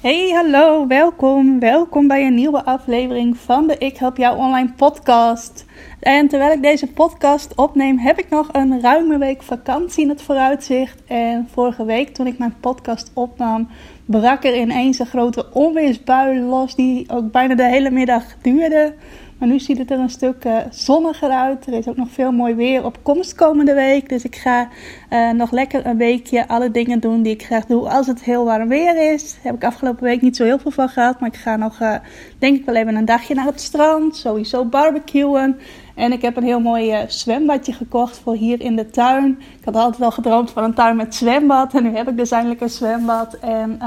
Hey, hallo, welkom. Welkom bij een nieuwe aflevering van de Ik Help Jou Online podcast. En terwijl ik deze podcast opneem, heb ik nog een ruime week vakantie in het vooruitzicht. En vorige week, toen ik mijn podcast opnam, brak er ineens een grote onweersbui los, die ook bijna de hele middag duurde. Maar nu ziet het er een stuk uh, zonniger uit. Er is ook nog veel mooi weer op komst komende week. Dus ik ga uh, nog lekker een weekje alle dingen doen die ik graag doe als het heel warm weer is. Daar heb ik afgelopen week niet zo heel veel van gehad. Maar ik ga nog, uh, denk ik wel even een dagje naar het strand. Sowieso barbecuen. En ik heb een heel mooi zwembadje gekocht voor hier in de tuin. Ik had altijd wel gedroomd van een tuin met zwembad. En nu heb ik dus eindelijk een zwembad. En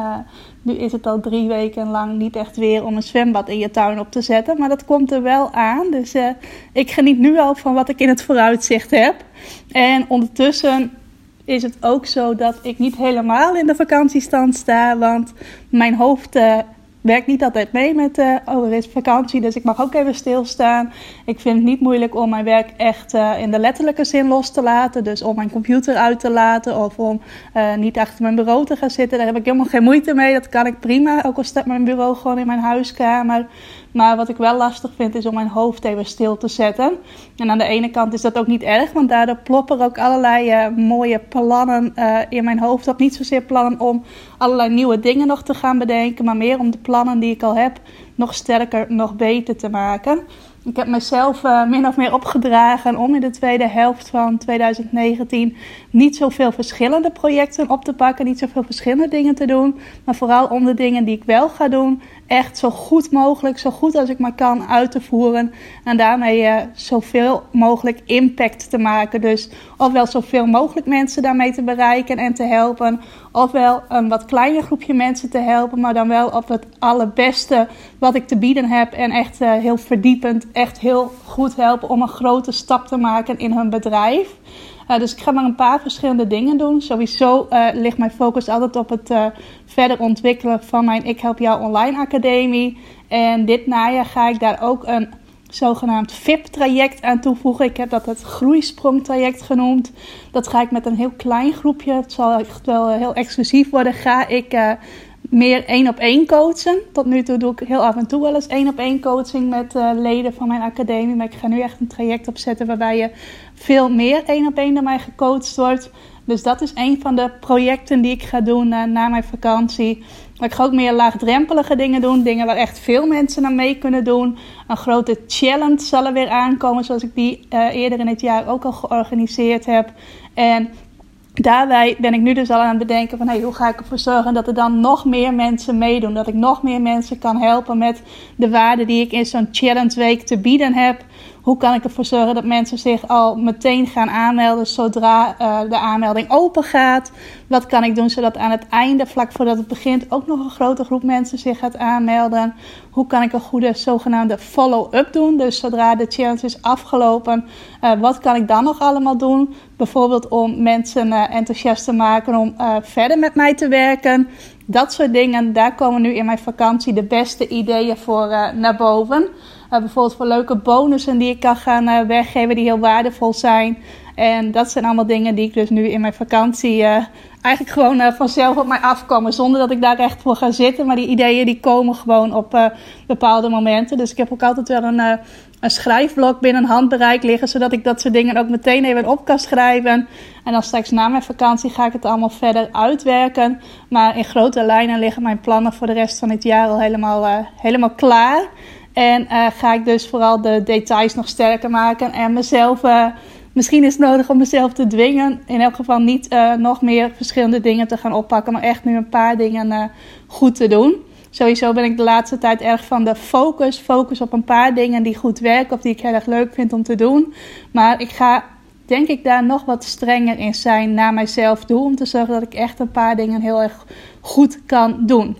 nu is het al drie weken lang niet echt weer om een zwembad in je tuin op te zetten. Maar dat komt er wel aan. Dus uh, ik geniet nu al van wat ik in het vooruitzicht heb. En ondertussen is het ook zo dat ik niet helemaal in de vakantiestand sta. Want mijn hoofd werk niet altijd mee met, uh, oh er is vakantie, dus ik mag ook even stilstaan. Ik vind het niet moeilijk om mijn werk echt uh, in de letterlijke zin los te laten. Dus om mijn computer uit te laten of om uh, niet achter mijn bureau te gaan zitten. Daar heb ik helemaal geen moeite mee. Dat kan ik prima, ook al staat mijn bureau gewoon in mijn huiskamer. Maar wat ik wel lastig vind is om mijn hoofd even stil te zetten. En aan de ene kant is dat ook niet erg, want daardoor ploppen ook allerlei uh, mooie plannen uh, in mijn hoofd op. Niet zozeer plannen om allerlei nieuwe dingen nog te gaan bedenken, maar meer om de plannen die ik al heb nog sterker, nog beter te maken. Ik heb mezelf uh, min of meer opgedragen om in de tweede helft van 2019 niet zoveel verschillende projecten op te pakken, niet zoveel verschillende dingen te doen, maar vooral om de dingen die ik wel ga doen, echt zo goed mogelijk, zo goed als ik maar kan uit te voeren. En daarmee uh, zoveel mogelijk impact te maken. Dus ofwel zoveel mogelijk mensen daarmee te bereiken en te helpen. Ofwel een wat kleiner groepje mensen te helpen, maar dan wel op het allerbeste wat ik te bieden heb. En echt uh, heel verdiepend, echt heel goed helpen om een grote stap te maken in hun bedrijf. Uh, dus ik ga maar een paar verschillende dingen doen. Sowieso uh, ligt mijn focus altijd op het uh, verder ontwikkelen van mijn Ik Help Jou Online Academie. En dit najaar ga ik daar ook een zogenaamd VIP-traject aan toevoegen. Ik heb dat het groeisprong-traject genoemd. Dat ga ik met een heel klein groepje. Het zal echt wel heel exclusief worden. Ga ik meer één op één coachen. Tot nu toe doe ik heel af en toe wel eens één op één coaching met leden van mijn academie. Maar ik ga nu echt een traject opzetten waarbij je veel meer één op één door mij gecoacht wordt. Dus dat is een van de projecten die ik ga doen uh, na mijn vakantie. Maar ik ga ook meer laagdrempelige dingen doen. Dingen waar echt veel mensen aan mee kunnen doen. Een grote challenge zal er weer aankomen. Zoals ik die uh, eerder in het jaar ook al georganiseerd heb. En daarbij ben ik nu dus al aan het bedenken van hey, hoe ga ik ervoor zorgen dat er dan nog meer mensen meedoen. Dat ik nog meer mensen kan helpen met de waarde die ik in zo'n challenge week te bieden heb. Hoe kan ik ervoor zorgen dat mensen zich al meteen gaan aanmelden zodra uh, de aanmelding open gaat? Wat kan ik doen zodat aan het einde, vlak voordat het begint, ook nog een grote groep mensen zich gaat aanmelden? Hoe kan ik een goede zogenaamde follow-up doen? Dus zodra de challenge is afgelopen, uh, wat kan ik dan nog allemaal doen? Bijvoorbeeld om mensen uh, enthousiast te maken om verder met mij te werken. Dat soort dingen, daar komen nu in mijn vakantie de beste ideeën voor naar boven. Uh, bijvoorbeeld voor leuke bonussen die ik kan gaan uh, weggeven die heel waardevol zijn. En dat zijn allemaal dingen die ik dus nu in mijn vakantie uh, eigenlijk gewoon vanzelf op mij afkomen. Zonder dat ik daar echt voor ga zitten. Maar die ideeën die komen gewoon op bepaalde momenten. Dus ik heb ook altijd wel een, een schrijfblok binnen handbereik liggen. Zodat ik dat soort dingen ook meteen even op kan schrijven. En dan straks na mijn vakantie ga ik het allemaal verder uitwerken. Maar in grote lijnen liggen mijn plannen voor de rest van het jaar al helemaal, helemaal klaar. En uh, ga ik dus vooral de details nog sterker maken. En mezelf, uh, misschien is het nodig om mezelf te dwingen. In elk geval niet uh, nog meer verschillende dingen te gaan oppakken. Maar echt nu een paar dingen goed te doen. Sowieso ben ik de laatste tijd erg van de focus. Focus op een paar dingen die goed werken. Of die ik heel erg leuk vind om te doen. Maar ik ga denk ik daar nog wat strenger in zijn naar mijzelf toe. Om te zorgen dat ik echt een paar dingen heel erg goed kan doen.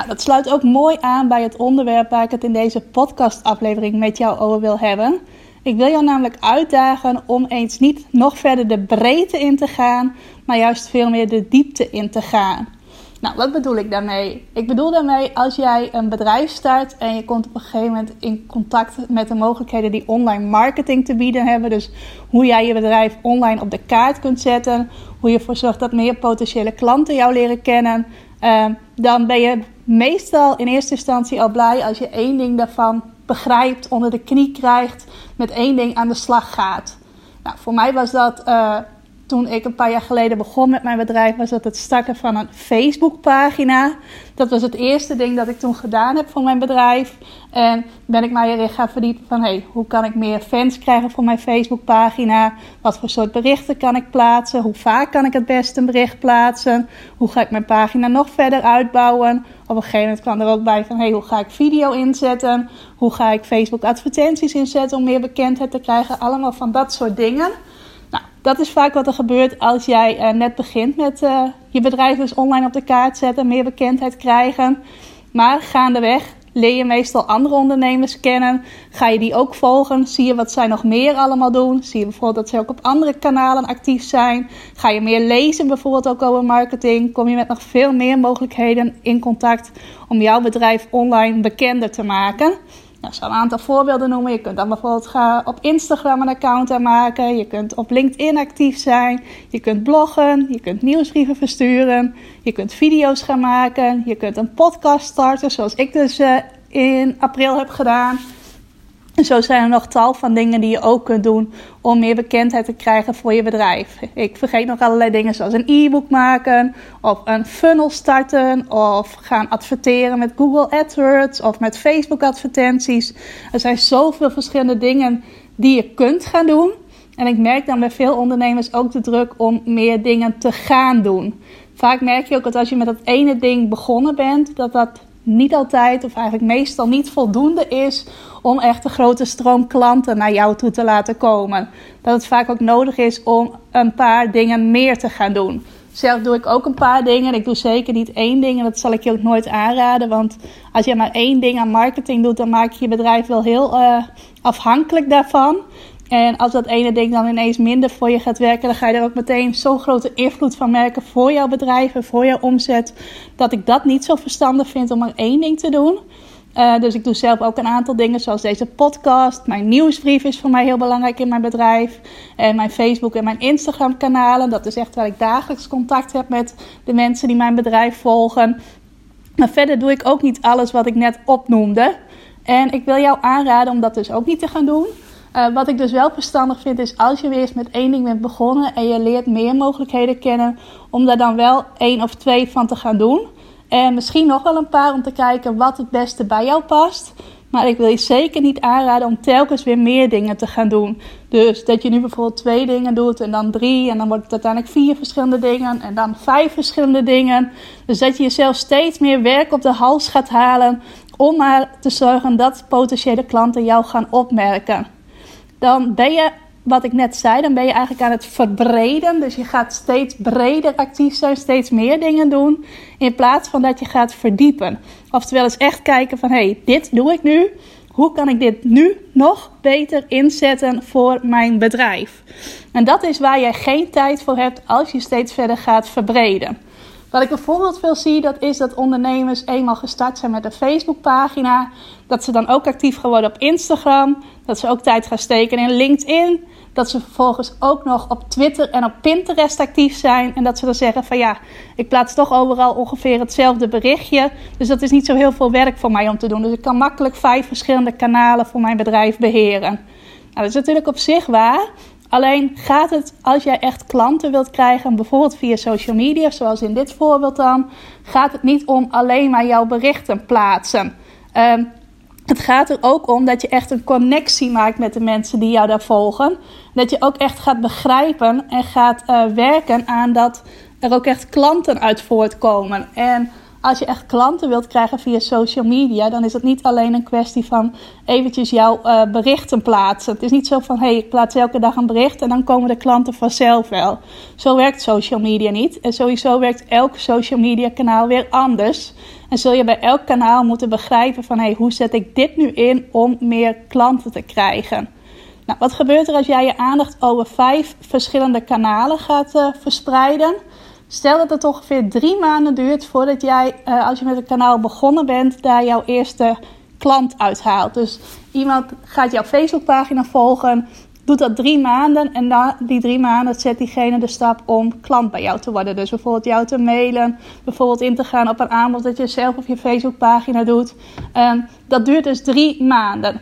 Nou, dat sluit ook mooi aan bij het onderwerp waar ik het in deze podcastaflevering met jou over wil hebben. Ik wil jou namelijk uitdagen om eens niet nog verder de breedte in te gaan, maar juist veel meer de diepte in te gaan. Nou, wat bedoel ik daarmee? Ik bedoel daarmee als jij een bedrijf start en je komt op een gegeven moment in contact met de mogelijkheden die online marketing te bieden hebben. Dus hoe jij je bedrijf online op de kaart kunt zetten, hoe je ervoor zorgt dat meer potentiële klanten jou leren kennen. Uh, dan ben je meestal in eerste instantie al blij als je één ding daarvan begrijpt, onder de knie krijgt, met één ding aan de slag gaat. Nou, voor mij was dat uh, toen ik een paar jaar geleden begon met mijn bedrijf, was dat het starten van een Facebookpagina. Dat was het eerste ding dat ik toen gedaan heb voor mijn bedrijf. En ben ik mij erin gaan verdiepen van hey, hoe kan ik meer fans krijgen voor mijn Facebookpagina? Wat voor soort berichten kan ik plaatsen? Hoe vaak kan ik het beste een bericht plaatsen? Hoe ga ik mijn pagina nog verder uitbouwen? Op een gegeven moment kwam er ook bij van hey, hoe ga ik video inzetten? Hoe ga ik Facebook advertenties inzetten om meer bekendheid te krijgen? Allemaal van dat soort dingen. Dat is vaak wat er gebeurt als jij uh, net begint met uh, je bedrijf dus online op de kaart zetten, meer bekendheid krijgen. Maar gaandeweg leer je meestal andere ondernemers kennen. Ga je die ook volgen? Zie je wat zij nog meer allemaal doen? Zie je bijvoorbeeld dat ze ook op andere kanalen actief zijn? Ga je meer lezen bijvoorbeeld ook over marketing? Kom je met nog veel meer mogelijkheden in contact om jouw bedrijf online bekender te maken? Nou, ik zal een aantal voorbeelden noemen. Je kunt dan bijvoorbeeld gaan op Instagram een account aanmaken. Je kunt op LinkedIn actief zijn. Je kunt bloggen. Je kunt nieuwsbrieven versturen. Je kunt video's gaan maken. Je kunt een podcast starten, zoals ik dus uh, in april heb gedaan. En zo zijn er nog tal van dingen die je ook kunt doen om meer bekendheid te krijgen voor je bedrijf. Ik vergeet nog allerlei dingen zoals een e-book maken, of een funnel starten, of gaan adverteren met Google AdWords of met Facebook advertenties. Er zijn zoveel verschillende dingen die je kunt gaan doen. En ik merk dan bij veel ondernemers ook de druk om meer dingen te gaan doen. Vaak merk je ook dat als je met dat ene ding begonnen bent, dat dat niet altijd of eigenlijk meestal niet voldoende is om echt een grote stroom klanten naar jou toe te laten komen. Dat het vaak ook nodig is om een paar dingen meer te gaan doen. Zelf doe ik ook een paar dingen. Ik doe zeker niet één ding en dat zal ik je ook nooit aanraden. Want als je maar één ding aan marketing doet, dan maak je je bedrijf wel heel uh, afhankelijk daarvan. En als dat ene ding dan ineens minder voor je gaat werken, dan ga je er ook meteen zo'n grote invloed van merken voor jouw bedrijf en voor jouw omzet. Dat ik dat niet zo verstandig vind om maar één ding te doen. Uh, dus ik doe zelf ook een aantal dingen, zoals deze podcast. Mijn nieuwsbrief is voor mij heel belangrijk in mijn bedrijf. En mijn Facebook en mijn Instagram kanalen. Dat is echt waar ik dagelijks contact heb met de mensen die mijn bedrijf volgen. Maar verder doe ik ook niet alles wat ik net opnoemde. En ik wil jou aanraden om dat dus ook niet te gaan doen. Uh, wat ik dus wel verstandig vind is als je weer eens met één ding bent begonnen en je leert meer mogelijkheden kennen, om daar dan wel één of twee van te gaan doen. En misschien nog wel een paar om te kijken wat het beste bij jou past. Maar ik wil je zeker niet aanraden om telkens weer meer dingen te gaan doen. Dus dat je nu bijvoorbeeld twee dingen doet en dan drie. En dan wordt het uiteindelijk vier verschillende dingen. En dan vijf verschillende dingen. Dus dat je jezelf steeds meer werk op de hals gaat halen. Om maar te zorgen dat potentiële klanten jou gaan opmerken dan ben je, wat ik net zei, dan ben je eigenlijk aan het verbreden. Dus je gaat steeds breder actief zijn, steeds meer dingen doen. In plaats van dat je gaat verdiepen. Oftewel eens echt kijken van, hé, hey, dit doe ik nu. Hoe kan ik dit nu nog beter inzetten voor mijn bedrijf? En dat is waar je geen tijd voor hebt als je steeds verder gaat verbreden. Wat ik bijvoorbeeld veel zie, dat is dat ondernemers eenmaal gestart zijn met een Facebookpagina, dat ze dan ook actief gaan worden op Instagram, dat ze ook tijd gaan steken in LinkedIn, dat ze vervolgens ook nog op Twitter en op Pinterest actief zijn en dat ze dan zeggen van ja, ik plaats toch overal ongeveer hetzelfde berichtje, dus dat is niet zo heel veel werk voor mij om te doen. Dus ik kan makkelijk vijf verschillende kanalen voor mijn bedrijf beheren. Nou, dat is natuurlijk op zich waar, Alleen gaat het, als jij echt klanten wilt krijgen, bijvoorbeeld via social media, zoals in dit voorbeeld dan, gaat het niet om alleen maar jouw berichten plaatsen. Um, het gaat er ook om dat je echt een connectie maakt met de mensen die jou daar volgen. Dat je ook echt gaat begrijpen en gaat uh, werken aan dat er ook echt klanten uit voortkomen. En als je echt klanten wilt krijgen via social media, dan is het niet alleen een kwestie van eventjes jouw uh, berichten plaatsen. Het is niet zo van, hé, hey, ik plaats elke dag een bericht en dan komen de klanten vanzelf wel. Zo werkt social media niet. En sowieso werkt elk social media kanaal weer anders. En zul je bij elk kanaal moeten begrijpen van, hé, hey, hoe zet ik dit nu in om meer klanten te krijgen? Nou, wat gebeurt er als jij je aandacht over vijf verschillende kanalen gaat uh, verspreiden? Stel dat het ongeveer drie maanden duurt voordat jij, uh, als je met een kanaal begonnen bent, daar jouw eerste klant uithaalt. Dus iemand gaat jouw Facebookpagina volgen, doet dat drie maanden en na die drie maanden zet diegene de stap om klant bij jou te worden. Dus bijvoorbeeld jou te mailen, bijvoorbeeld in te gaan op een aanbod dat je zelf op je Facebookpagina doet. Um, dat duurt dus drie maanden.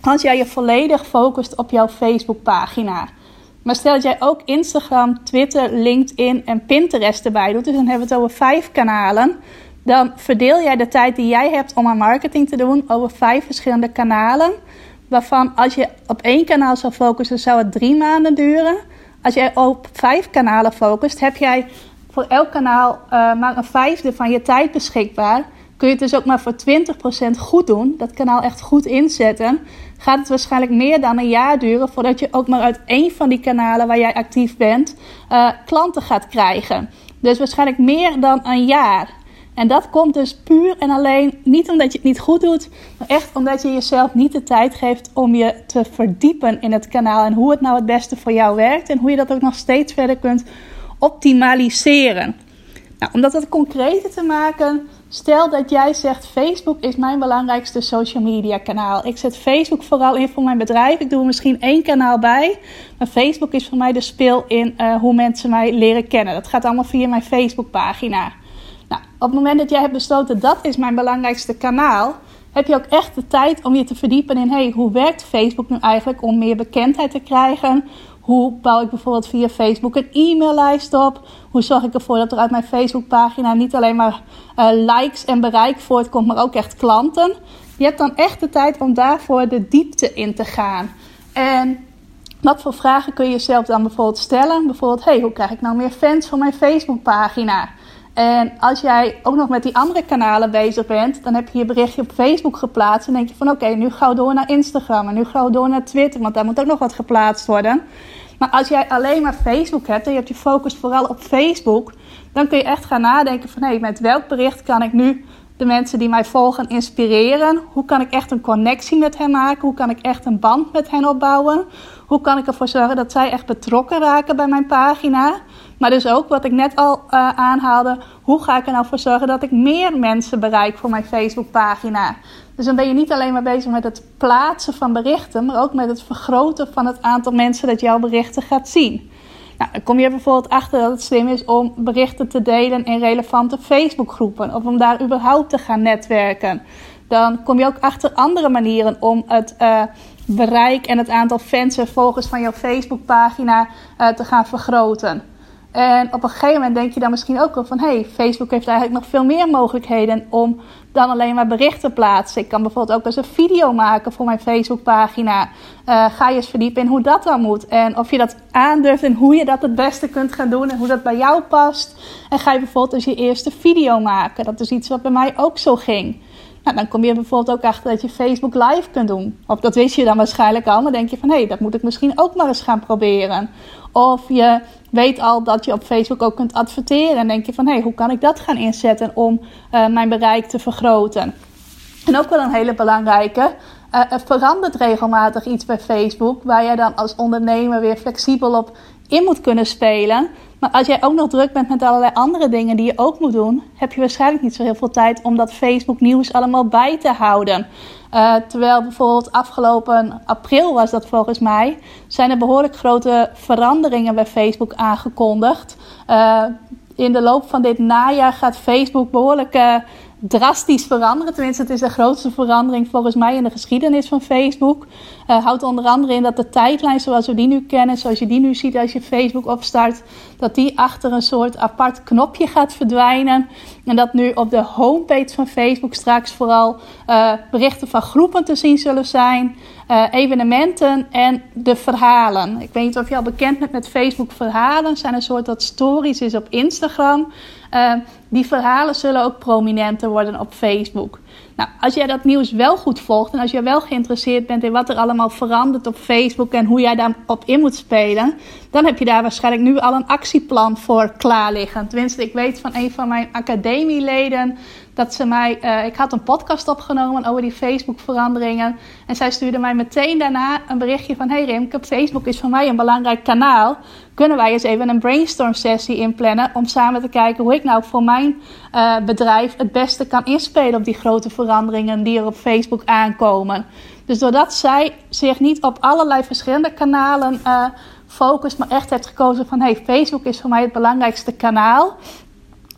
Als jij je volledig focust op jouw Facebookpagina. Maar stel dat jij ook Instagram, Twitter, LinkedIn en Pinterest erbij doet, dus dan hebben we het over vijf kanalen. Dan verdeel jij de tijd die jij hebt om aan marketing te doen over vijf verschillende kanalen. Waarvan als je op één kanaal zou focussen, zou het drie maanden duren. Als jij op vijf kanalen focust, heb jij voor elk kanaal uh, maar een vijfde van je tijd beschikbaar kun je het dus ook maar voor 20% goed doen, dat kanaal echt goed inzetten, gaat het waarschijnlijk meer dan een jaar duren voordat je ook maar uit één van die kanalen waar jij actief bent uh, klanten gaat krijgen. Dus waarschijnlijk meer dan een jaar. En dat komt dus puur en alleen niet omdat je het niet goed doet, maar echt omdat je jezelf niet de tijd geeft om je te verdiepen in het kanaal en hoe het nou het beste voor jou werkt en hoe je dat ook nog steeds verder kunt optimaliseren. Nou, om dat wat concreter te maken, Stel dat jij zegt: Facebook is mijn belangrijkste social media kanaal. Ik zet Facebook vooral in voor mijn bedrijf. Ik doe er misschien één kanaal bij. Maar Facebook is voor mij de speel in uh, hoe mensen mij leren kennen. Dat gaat allemaal via mijn Facebook pagina. Nou, op het moment dat jij hebt besloten dat is mijn belangrijkste kanaal, heb je ook echt de tijd om je te verdiepen in hey, hoe werkt Facebook nu eigenlijk om meer bekendheid te krijgen? Hoe bouw ik bijvoorbeeld via Facebook een e-maillijst op? Hoe zorg ik ervoor dat er uit mijn Facebookpagina niet alleen maar uh, likes en bereik voortkomt, maar ook echt klanten? Je hebt dan echt de tijd om daarvoor de diepte in te gaan. En wat voor vragen kun je jezelf dan bijvoorbeeld stellen? Bijvoorbeeld, hey, hoe krijg ik nou meer fans voor mijn Facebookpagina? En als jij ook nog met die andere kanalen bezig bent, dan heb je je berichtje op Facebook geplaatst. En denk je van oké, nu gauw door naar Instagram en nu gauw door naar Twitter, want daar moet ook nog wat geplaatst worden. Maar als jij alleen maar Facebook hebt en je hebt je focus vooral op Facebook, dan kun je echt gaan nadenken van hé, met welk bericht kan ik nu de mensen die mij volgen inspireren? Hoe kan ik echt een connectie met hen maken? Hoe kan ik echt een band met hen opbouwen? Hoe kan ik ervoor zorgen dat zij echt betrokken raken bij mijn pagina? Maar dus ook wat ik net al uh, aanhaalde, hoe ga ik er nou voor zorgen dat ik meer mensen bereik voor mijn Facebookpagina? Dus dan ben je niet alleen maar bezig met het plaatsen van berichten, maar ook met het vergroten van het aantal mensen dat jouw berichten gaat zien. Nou, dan kom je bijvoorbeeld achter dat het slim is om berichten te delen in relevante Facebookgroepen of om daar überhaupt te gaan netwerken. Dan kom je ook achter andere manieren om het uh, bereik en het aantal fans en volgers van jouw Facebookpagina uh, te gaan vergroten. En op een gegeven moment denk je dan misschien ook wel van... hey, Facebook heeft eigenlijk nog veel meer mogelijkheden om dan alleen maar berichten plaatsen. Ik kan bijvoorbeeld ook eens een video maken voor mijn Facebookpagina. Uh, ga je eens verdiepen in hoe dat dan moet. En of je dat aandurft en hoe je dat het beste kunt gaan doen. En hoe dat bij jou past. En ga je bijvoorbeeld eens je eerste video maken. Dat is iets wat bij mij ook zo ging. Nou, dan kom je bijvoorbeeld ook achter dat je Facebook Live kunt doen. Of dat wist je dan waarschijnlijk al, maar denk je van hé, hey, dat moet ik misschien ook maar eens gaan proberen. Of je weet al dat je op Facebook ook kunt adverteren en denk je van hé, hey, hoe kan ik dat gaan inzetten om uh, mijn bereik te vergroten. En ook wel een hele belangrijke, uh, er verandert regelmatig iets bij Facebook waar je dan als ondernemer weer flexibel op in moet kunnen spelen. Maar als jij ook nog druk bent met allerlei andere dingen die je ook moet doen, heb je waarschijnlijk niet zo heel veel tijd om dat Facebook nieuws allemaal bij te houden. Uh, terwijl bijvoorbeeld afgelopen april was dat volgens mij, zijn er behoorlijk grote veranderingen bij Facebook aangekondigd. Uh, in de loop van dit najaar gaat Facebook behoorlijk uh, drastisch veranderen. Tenminste, het is de grootste verandering volgens mij in de geschiedenis van Facebook. Uh, houdt onder andere in dat de tijdlijn zoals we die nu kennen, zoals je die nu ziet als je Facebook opstart, dat die achter een soort apart knopje gaat verdwijnen. En dat nu op de homepage van Facebook straks vooral uh, berichten van groepen te zien zullen zijn. uh, evenementen en de verhalen. Ik weet niet of je al bekend bent met Facebook verhalen. zijn een soort dat stories is op Instagram. Uh, die verhalen zullen ook prominenter worden op Facebook. Nou, als jij dat nieuws wel goed volgt en als jij wel geïnteresseerd bent in wat er allemaal verandert op Facebook en hoe jij daarop in moet spelen, dan heb je daar waarschijnlijk nu al een actieplan voor klaar liggen. Tenminste, ik weet van een van mijn academieleden dat ze mij. Uh, ik had een podcast opgenomen over die Facebook-veranderingen. En zij stuurde mij meteen daarna een berichtje van: Hey Rimke, Facebook is voor mij een belangrijk kanaal. Kunnen wij eens even een brainstorm sessie inplannen om samen te kijken hoe ik nou voor mijn uh, bedrijf het beste kan inspelen op die grote veranderingen die er op Facebook aankomen. Dus doordat zij zich niet op allerlei verschillende kanalen uh, focust, maar echt heeft gekozen van: Hey, Facebook is voor mij het belangrijkste kanaal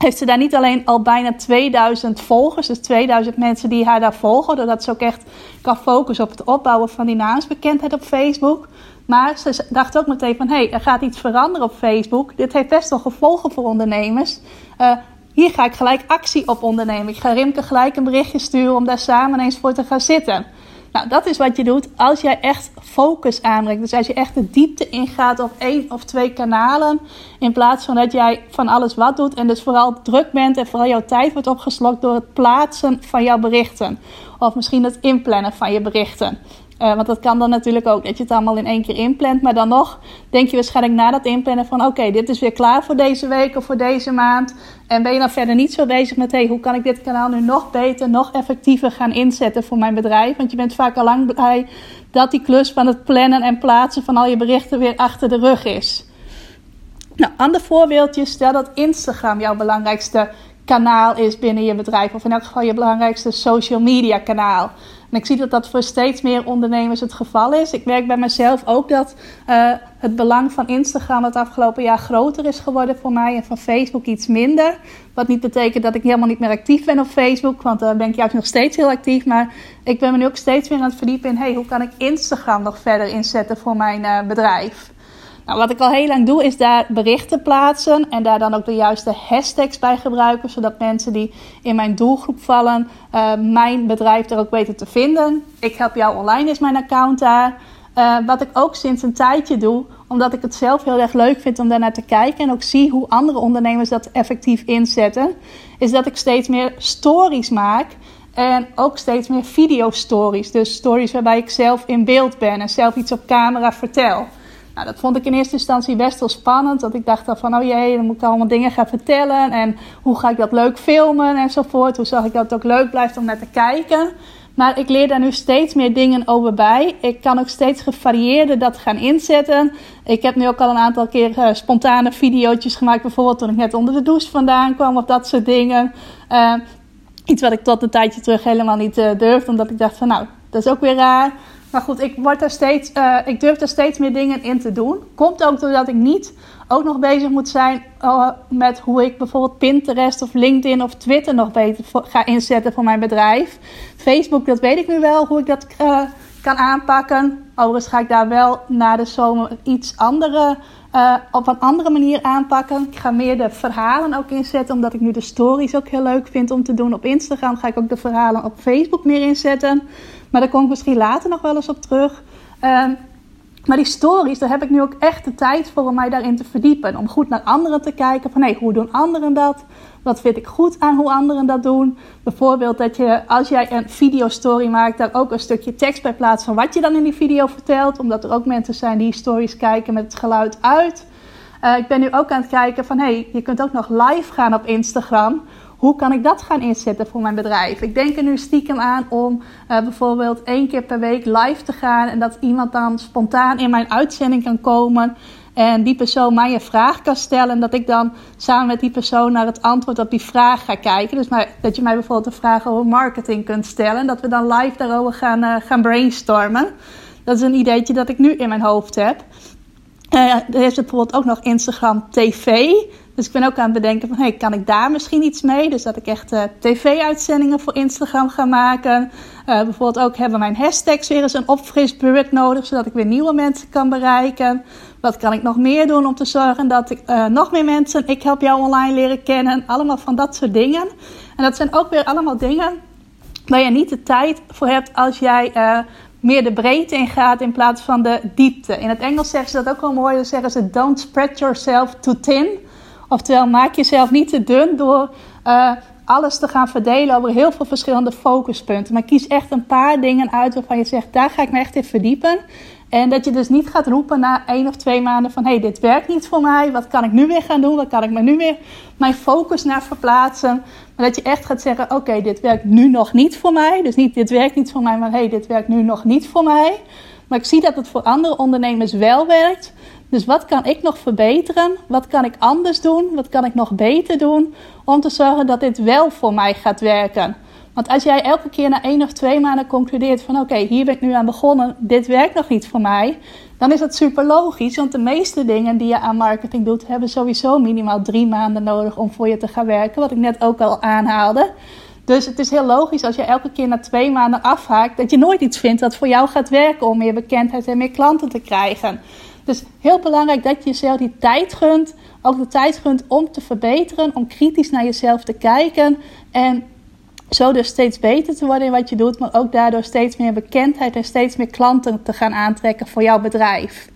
heeft ze daar niet alleen al bijna 2000 volgers, dus 2000 mensen die haar daar volgen, doordat ze ook echt kan focussen op het opbouwen van die naamsbekendheid op Facebook. Maar ze dacht ook meteen van, hé, hey, er gaat iets veranderen op Facebook. Dit heeft best wel gevolgen voor ondernemers. Uh, hier ga ik gelijk actie op ondernemen. Ik ga Rimke gelijk een berichtje sturen om daar samen eens voor te gaan zitten. Nou, dat is wat je doet als jij echt focus aanbrengt. Dus als je echt de diepte ingaat op één of twee kanalen. In plaats van dat jij van alles wat doet. En dus vooral druk bent en vooral jouw tijd wordt opgeslokt door het plaatsen van jouw berichten. Of misschien het inplannen van je berichten. Uh, want dat kan dan natuurlijk ook, dat je het allemaal in één keer inplant. Maar dan nog denk je waarschijnlijk na dat inplannen van... oké, dit is weer klaar voor deze week of voor deze maand. En ben je dan verder niet zo bezig met... hey, hoe kan ik dit kanaal nu nog beter, nog effectiever gaan inzetten voor mijn bedrijf? Want je bent vaak al lang blij dat die klus van het plannen en plaatsen van al je berichten weer achter de rug is. Nou, ander voorbeeldje, stel dat Instagram jouw belangrijkste kanaal is binnen je bedrijf. Of in elk geval je belangrijkste social media kanaal. En ik zie dat dat voor steeds meer ondernemers het geval is. Ik merk bij mezelf ook dat uh, het belang van Instagram het afgelopen jaar groter is geworden voor mij en van Facebook iets minder. Wat niet betekent dat ik helemaal niet meer actief ben op Facebook, want daar ben ik juist nog steeds heel actief. Maar ik ben me nu ook steeds meer aan het verdiepen in hey, hoe kan ik Instagram nog verder inzetten voor mijn uh, bedrijf. Nou, wat ik al heel lang doe, is daar berichten plaatsen en daar dan ook de juiste hashtags bij gebruiken, zodat mensen die in mijn doelgroep vallen, uh, mijn bedrijf er ook weten te vinden. Ik help jou online is mijn account daar. Uh, wat ik ook sinds een tijdje doe, omdat ik het zelf heel erg leuk vind om daarnaar te kijken en ook zie hoe andere ondernemers dat effectief inzetten, is dat ik steeds meer stories maak. En ook steeds meer video-stories. Dus stories waarbij ik zelf in beeld ben en zelf iets op camera vertel. Nou, dat vond ik in eerste instantie best wel spannend. Dat ik dacht van, oh jee, dan moet ik allemaal dingen gaan vertellen. En hoe ga ik dat leuk filmen enzovoort. Hoe zorg ik dat het ook leuk blijft om naar te kijken. Maar ik leer daar nu steeds meer dingen over bij. Ik kan ook steeds gevarieerder dat gaan inzetten. Ik heb nu ook al een aantal keer uh, spontane video's gemaakt. Bijvoorbeeld toen ik net onder de douche vandaan kwam of dat soort dingen. Uh, iets wat ik tot een tijdje terug helemaal niet uh, durfde. Omdat ik dacht van nou, dat is ook weer raar. Maar goed, ik, word steeds, uh, ik durf er steeds meer dingen in te doen. Komt ook doordat ik niet ook nog bezig moet zijn uh, met hoe ik bijvoorbeeld Pinterest of LinkedIn of Twitter nog beter ga inzetten voor mijn bedrijf. Facebook, dat weet ik nu wel hoe ik dat uh, kan aanpakken. Overigens ga ik daar wel na de zomer iets andere, op een andere manier aanpakken. Ik ga meer de verhalen ook inzetten, omdat ik nu de stories ook heel leuk vind om te doen. Op Instagram ga ik ook de verhalen op Facebook meer inzetten. Maar daar kom ik misschien later nog wel eens op terug. Um, maar die stories, daar heb ik nu ook echt de tijd voor om mij daarin te verdiepen. Om goed naar anderen te kijken van hey, hoe doen anderen dat? Wat vind ik goed aan hoe anderen dat doen? Bijvoorbeeld dat je, als jij een videostory maakt, daar ook een stukje tekst bij plaatst van wat je dan in die video vertelt. Omdat er ook mensen zijn die stories kijken met het geluid uit. Uh, ik ben nu ook aan het kijken van hey, je kunt ook nog live gaan op Instagram hoe kan ik dat gaan inzetten voor mijn bedrijf? Ik denk er nu stiekem aan om uh, bijvoorbeeld één keer per week live te gaan en dat iemand dan spontaan in mijn uitzending kan komen. En die persoon mij een vraag kan stellen. En dat ik dan samen met die persoon naar het antwoord op die vraag ga kijken. Dus maar, dat je mij bijvoorbeeld een vraag over marketing kunt stellen. En dat we dan live daarover gaan, uh, gaan brainstormen. Dat is een ideetje dat ik nu in mijn hoofd heb. Uh, er is bijvoorbeeld ook nog Instagram TV. Dus ik ben ook aan het bedenken van, hey, kan ik daar misschien iets mee? Dus dat ik echt uh, tv-uitzendingen voor Instagram ga maken. Uh, bijvoorbeeld ook hebben mijn hashtags weer eens een opfrisbeurt nodig, zodat ik weer nieuwe mensen kan bereiken. Wat kan ik nog meer doen om te zorgen dat ik uh, nog meer mensen, ik help jou online leren kennen. Allemaal van dat soort dingen. En dat zijn ook weer allemaal dingen waar je niet de tijd voor hebt als jij meer de breedte in gaat in plaats van de diepte. In het Engels zeggen ze dat ook wel mooi. Dan zeggen ze: Don't spread yourself too thin. Oftewel, maak jezelf niet te dun door uh, alles te gaan verdelen over heel veel verschillende focuspunten. Maar kies echt een paar dingen uit waarvan je zegt: daar ga ik me echt in verdiepen. En dat je dus niet gaat roepen na één of twee maanden van... hé, hey, dit werkt niet voor mij. Wat kan ik nu weer gaan doen? Wat kan ik me nu weer mijn focus naar verplaatsen? Maar dat je echt gaat zeggen... oké, dit werkt nu nog niet voor mij. Dus niet dit werkt niet voor mij, maar hé, hey, dit werkt nu nog niet voor mij. Maar ik zie dat het voor andere ondernemers wel werkt. Dus wat kan ik nog verbeteren? Wat kan ik anders doen? Wat kan ik nog beter doen? Om te zorgen dat dit wel voor mij gaat werken. Want als jij elke keer na één of twee maanden concludeert van oké, hier ben ik nu aan begonnen, dit werkt nog niet voor mij, dan is dat super logisch. Want de meeste dingen die je aan marketing doet, hebben sowieso minimaal drie maanden nodig om voor je te gaan werken. Wat ik net ook al aanhaalde. Dus het is heel logisch als je elke keer na twee maanden afhaakt, dat je nooit iets vindt dat voor jou gaat werken om meer bekendheid en meer klanten te krijgen. Dus heel belangrijk dat je jezelf die tijd gunt. Ook de tijd gunt om te verbeteren, om kritisch naar jezelf te kijken. En zo dus steeds beter te worden in wat je doet, maar ook daardoor steeds meer bekendheid en steeds meer klanten te gaan aantrekken voor jouw bedrijf.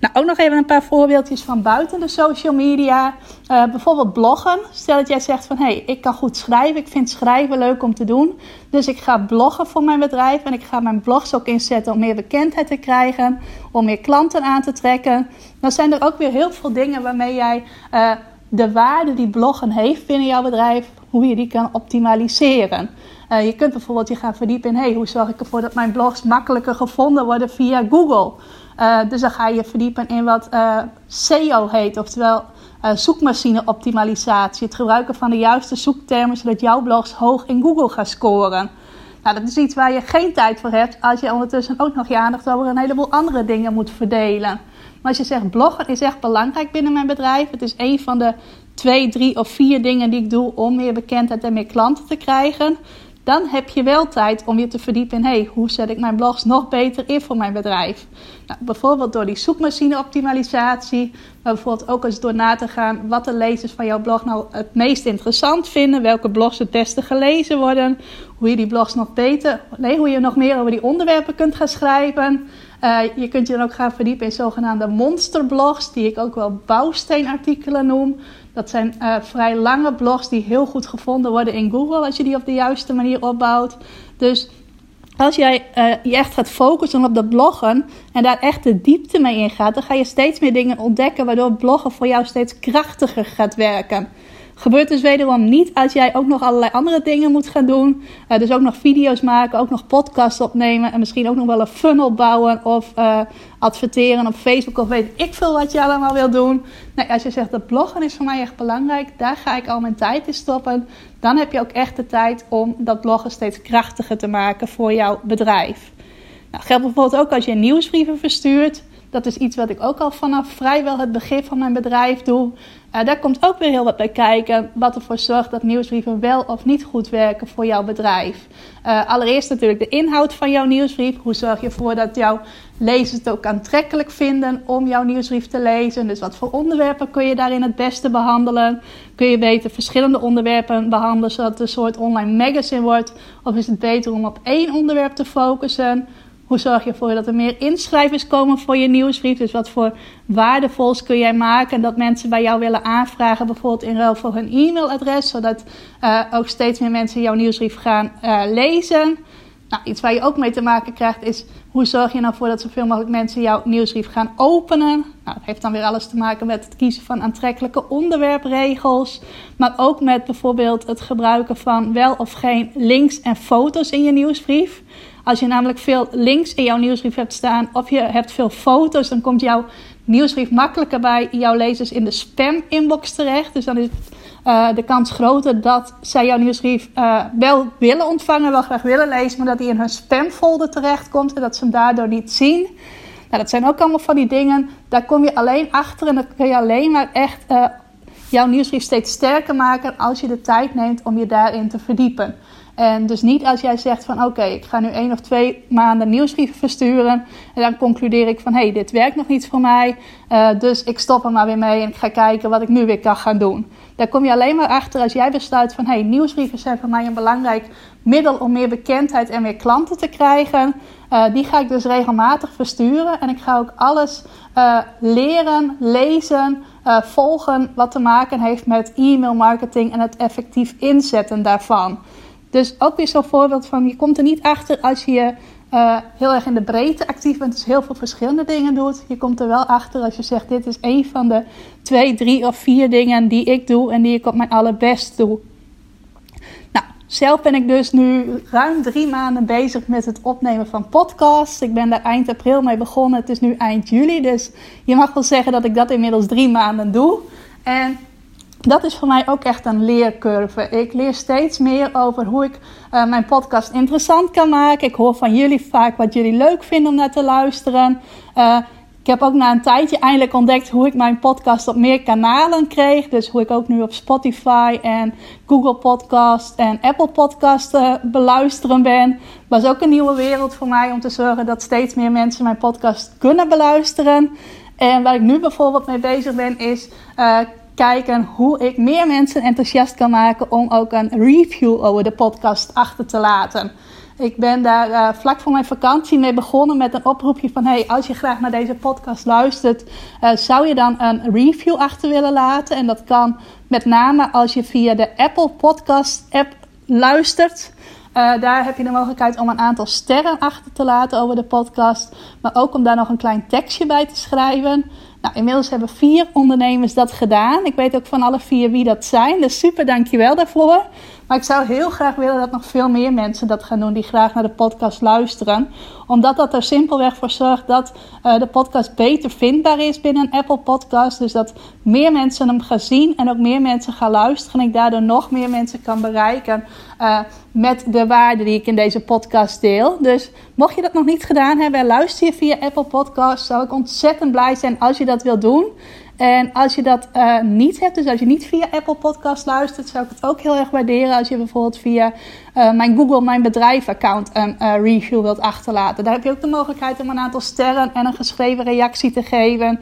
Nou, ook nog even een paar voorbeeldjes van buiten de social media. Uh, bijvoorbeeld bloggen. Stel dat jij zegt van, hé, hey, ik kan goed schrijven. Ik vind schrijven leuk om te doen. Dus ik ga bloggen voor mijn bedrijf. En ik ga mijn blogs ook inzetten om meer bekendheid te krijgen. Om meer klanten aan te trekken. Dan zijn er ook weer heel veel dingen waarmee jij uh, de waarde die bloggen heeft binnen jouw bedrijf hoe je die kan optimaliseren. Uh, je kunt bijvoorbeeld je gaan verdiepen in hey, hoe zorg ik ervoor dat mijn blogs makkelijker gevonden worden via Google. Uh, dus dan ga je verdiepen in wat uh, SEO heet, oftewel zoekmachine optimalisatie. Het gebruiken van de juiste zoektermen zodat jouw blogs hoog in Google gaan scoren. Nou, dat is iets waar je geen tijd voor hebt als je ondertussen ook nog je aandacht over een heleboel andere dingen moet verdelen. Maar als je zegt bloggen is echt belangrijk binnen mijn bedrijf. Het is een van de twee, drie of vier dingen die ik doe om meer bekendheid en meer klanten te krijgen. Dan heb je wel tijd om je te verdiepen in hey, hoe zet ik mijn blogs nog beter in voor mijn bedrijf. Nou, bijvoorbeeld door die zoekmachine optimalisatie. Maar bijvoorbeeld ook eens door na te gaan wat de lezers van jouw blog nou het meest interessant vinden. Welke blogs het beste gelezen worden. Hoe je die blogs nog beter, nee, hoe je nog meer over die onderwerpen kunt gaan schrijven. Uh, je kunt je dan ook gaan verdiepen in zogenaamde monsterblogs, die ik ook wel bouwsteenartikelen noem. Dat zijn uh, vrij lange blogs die heel goed gevonden worden in Google als je die op de juiste manier opbouwt. Dus als jij uh, je echt gaat focussen op dat bloggen en daar echt de diepte mee ingaat, dan ga je steeds meer dingen ontdekken waardoor bloggen voor jou steeds krachtiger gaat werken. Gebeurt dus wederom niet als jij ook nog allerlei andere dingen moet gaan doen. Uh, dus ook nog video's maken, ook nog podcasts opnemen. En misschien ook nog wel een funnel bouwen of uh, adverteren op Facebook of weet ik veel wat je allemaal wil doen. Nee, als je zegt dat bloggen is voor mij echt belangrijk, daar ga ik al mijn tijd in stoppen. Dan heb je ook echt de tijd om dat bloggen steeds krachtiger te maken voor jouw bedrijf. Nou, geldt bijvoorbeeld ook als je nieuwsbrieven verstuurt. Dat is iets wat ik ook al vanaf vrijwel het begin van mijn bedrijf doe. Uh, daar komt ook weer heel wat bij kijken, wat ervoor zorgt dat nieuwsbrieven wel of niet goed werken voor jouw bedrijf. Uh, allereerst natuurlijk de inhoud van jouw nieuwsbrief. Hoe zorg je ervoor dat jouw lezers het ook aantrekkelijk vinden om jouw nieuwsbrief te lezen? Dus wat voor onderwerpen kun je daarin het beste behandelen? Kun je beter verschillende onderwerpen behandelen zodat het een soort online magazine wordt? Of is het beter om op één onderwerp te focussen? Hoe zorg je ervoor dat er meer inschrijvers komen voor je nieuwsbrief? Dus wat voor waardevols kun jij maken dat mensen bij jou willen aanvragen, bijvoorbeeld in ruil voor hun e-mailadres, zodat uh, ook steeds meer mensen jouw nieuwsbrief gaan uh, lezen. Nou, iets waar je ook mee te maken krijgt is hoe zorg je nou voor dat zoveel mogelijk mensen jouw nieuwsbrief gaan openen. Nou, dat heeft dan weer alles te maken met het kiezen van aantrekkelijke onderwerpregels, maar ook met bijvoorbeeld het gebruiken van wel of geen links en foto's in je nieuwsbrief. Als je namelijk veel links in jouw nieuwsbrief hebt staan of je hebt veel foto's, dan komt jouw nieuwsbrief makkelijker bij jouw lezers in de spam-inbox terecht. Dus dan is uh, de kans groter dat zij jouw nieuwsbrief uh, wel willen ontvangen, wel graag willen lezen, maar dat die in hun spamfolder terechtkomt en dat ze hem daardoor niet zien. Nou, dat zijn ook allemaal van die dingen, daar kom je alleen achter en dan kun je alleen maar echt uh, jouw nieuwsbrief steeds sterker maken als je de tijd neemt om je daarin te verdiepen. En dus niet als jij zegt van oké, ik ga nu één of twee maanden nieuwsbrieven versturen. En dan concludeer ik van hé, hey, dit werkt nog niet voor mij. Uh, dus ik stop er maar weer mee en ik ga kijken wat ik nu weer kan gaan doen. Daar kom je alleen maar achter als jij besluit van hé, hey, nieuwsbrieven zijn voor mij een belangrijk middel om meer bekendheid en meer klanten te krijgen. Uh, die ga ik dus regelmatig versturen. En ik ga ook alles uh, leren, lezen, volgen wat te maken heeft met e-mail marketing en het effectief inzetten daarvan. Dus ook weer zo'n voorbeeld van je komt er niet achter als je uh, heel erg in de breedte actief bent, dus heel veel verschillende dingen doet. Je komt er wel achter als je zegt: Dit is een van de twee, drie of vier dingen die ik doe en die ik op mijn allerbest doe. Nou, zelf ben ik dus nu ruim drie maanden bezig met het opnemen van podcasts. Ik ben daar eind april mee begonnen. Het is nu eind juli, dus je mag wel zeggen dat ik dat inmiddels drie maanden doe. En dat is voor mij ook echt een leercurve. Ik leer steeds meer over hoe ik uh, mijn podcast interessant kan maken. Ik hoor van jullie vaak wat jullie leuk vinden om naar te luisteren. Uh, ik heb ook na een tijdje eindelijk ontdekt hoe ik mijn podcast op meer kanalen kreeg. Dus hoe ik ook nu op Spotify en Google Podcast en Apple Podcast uh, beluisteren ben. Was ook een nieuwe wereld voor mij om te zorgen dat steeds meer mensen mijn podcast kunnen beluisteren. En waar ik nu bijvoorbeeld mee bezig ben is kijken hoe ik meer mensen enthousiast kan maken om ook een review over de podcast achter te laten. Ik ben daar uh, vlak voor mijn vakantie mee begonnen met een oproepje van: hey, als je graag naar deze podcast luistert, uh, zou je dan een review achter willen laten? En dat kan met name als je via de Apple Podcast app luistert. Uh, daar heb je de mogelijkheid om een aantal sterren achter te laten over de podcast. Maar ook om daar nog een klein tekstje bij te schrijven. Nou, inmiddels hebben vier ondernemers dat gedaan. Ik weet ook van alle vier wie dat zijn. Dus super, dankjewel daarvoor. Maar ik zou heel graag willen dat nog veel meer mensen dat gaan doen die graag naar de podcast luisteren. Omdat dat er simpelweg voor zorgt dat uh, de podcast beter vindbaar is binnen een Apple Podcast. Dus dat meer mensen hem gaan zien en ook meer mensen gaan luisteren. En ik daardoor nog meer mensen kan bereiken uh, met de waarde die ik in deze podcast deel. Dus mocht je dat nog niet gedaan hebben en luister je via Apple Podcast, zou ik ontzettend blij zijn als je dat wilt doen. En als je dat uh, niet hebt, dus als je niet via Apple Podcast luistert, zou ik het ook heel erg waarderen als je bijvoorbeeld via uh, mijn Google Mijn Bedrijf account een uh, review wilt achterlaten. Daar heb je ook de mogelijkheid om een aantal sterren en een geschreven reactie te geven.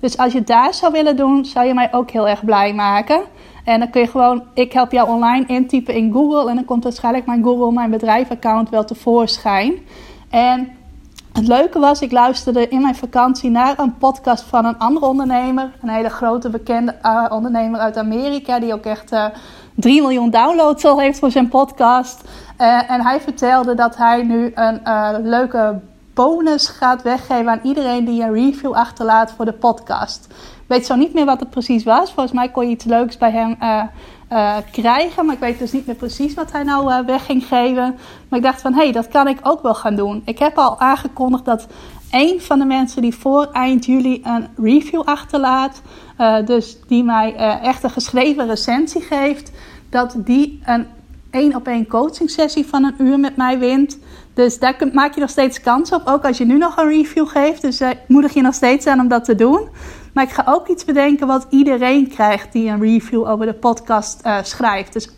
dus als je daar zou willen doen, zou je mij ook heel erg blij maken. En dan kun je gewoon, ik help jou online intypen in Google en dan komt waarschijnlijk mijn Google Mijn Bedrijf account wel tevoorschijn. En het leuke was, ik luisterde in mijn vakantie naar een podcast van een andere ondernemer. Een hele grote bekende uh, ondernemer uit Amerika. Die ook echt uh, 3 miljoen downloads al heeft voor zijn podcast. Uh, en hij vertelde dat hij nu een leuke bonus gaat weggeven aan iedereen die een review achterlaat voor de podcast. Ik weet zo niet meer wat het precies was. Volgens mij kon je iets leuks bij hem uh, krijgen. Maar ik weet dus niet meer precies wat hij nou uh, weg ging geven. Maar ik dacht van, hé, hey, dat kan ik ook wel gaan doen. Ik heb al aangekondigd dat een van de mensen die voor eind juli een review achterlaat... Dus die mij echt een geschreven recensie geeft... dat die een één op één coaching sessie van een uur met mij wint. Dus daar maak je nog steeds kans op. Ook als je nu nog een review geeft. Dus uh, moedig je nog steeds aan om dat te doen. Maar ik ga ook iets bedenken wat iedereen krijgt die een review over de podcast uh, schrijft. Dus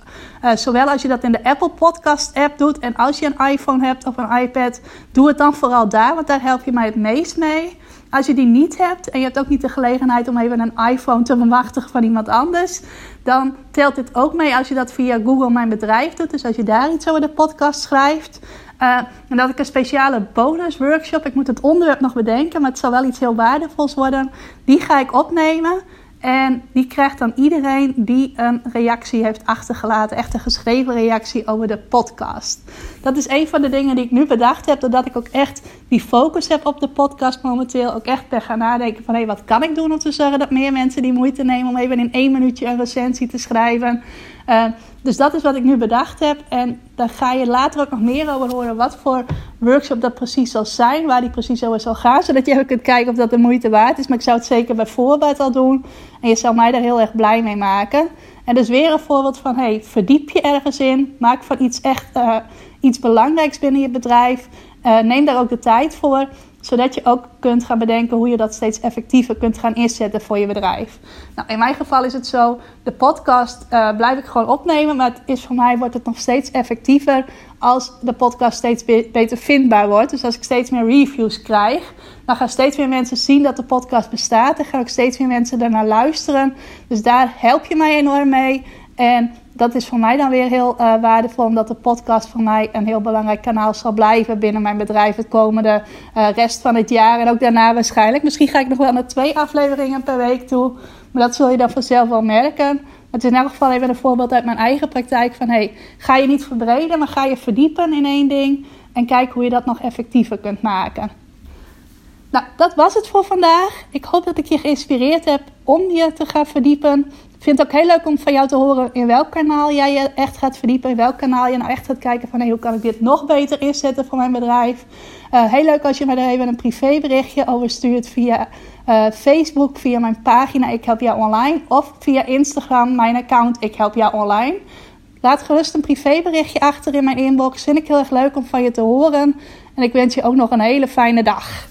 uh, zowel als je dat in de Apple Podcast app doet en als je een iPhone hebt of een iPad, doe het dan vooral daar, want daar help je mij het meest mee. Als je die niet hebt en je hebt ook niet de gelegenheid om even een iPhone te bemachtigen van iemand anders, dan telt dit ook mee als je dat via Google Mijn Bedrijf doet. Dus als je daar iets over de podcast schrijft. Uh, en dat ik een speciale bonus workshop, ik moet het onderwerp nog bedenken, maar het zal wel iets heel waardevols worden. Die ga ik opnemen. En die krijgt dan iedereen die een reactie heeft achtergelaten, echt een geschreven reactie over de podcast. Dat is een van de dingen die ik nu bedacht heb, doordat ik ook echt die focus heb op de podcast momenteel. Ook echt ben gaan nadenken van hé, wat kan ik doen om te zorgen dat meer mensen die moeite nemen om even in één minuutje een recensie te schrijven. Uh, dus dat is wat ik nu bedacht heb. En daar ga je later ook nog meer over horen. Wat voor workshop dat precies zal zijn. Waar die precies over zal gaan. Zodat je ook kunt kijken of dat de moeite waard is. Maar ik zou het zeker bij voorbaat al doen. En je zou mij daar heel erg blij mee maken. En dus weer een voorbeeld van: hey, verdiep je ergens in. Maak van iets echt uh, iets belangrijks binnen je bedrijf. Uh, neem daar ook de tijd voor. Zodat je ook kunt gaan bedenken hoe je dat steeds effectiever kunt gaan inzetten voor je bedrijf. Nou, in mijn geval is het zo, de podcast uh, blijf ik gewoon opnemen. Maar het is voor mij wordt het nog steeds effectiever als de podcast steeds beter vindbaar wordt. Dus als ik steeds meer reviews krijg, dan gaan steeds meer mensen zien dat de podcast bestaat. En gaan ook steeds meer mensen daarnaar luisteren. Dus daar help je mij enorm mee. En dat is voor mij dan weer heel uh, waardevol, omdat de podcast voor mij een heel belangrijk kanaal zal blijven binnen mijn bedrijf het komende uh, rest van het jaar en ook daarna waarschijnlijk. Misschien ga ik nog wel naar twee afleveringen per week toe, maar dat zul je dan vanzelf wel merken. Het is in elk geval even een voorbeeld uit mijn eigen praktijk van hey, ga je niet verbreden, maar ga je verdiepen in één ding en kijk hoe je dat nog effectiever kunt maken. Nou, dat was het voor vandaag. Ik hoop dat ik je geïnspireerd heb om je te gaan verdiepen. Vind het ook heel leuk om van jou te horen in welk kanaal jij je echt gaat verdiepen. In welk kanaal je nou echt gaat kijken van hey, hoe kan ik dit nog beter inzetten voor mijn bedrijf. Uh, heel leuk als je me daar even een privéberichtje over stuurt via uh, Facebook, via mijn pagina Ik Help Jou Online. Of via Instagram, mijn account Ik Help Jou Online. Laat gerust een privéberichtje achter in mijn inbox. Vind ik heel erg leuk om van je te horen. En ik wens je ook nog een hele fijne dag.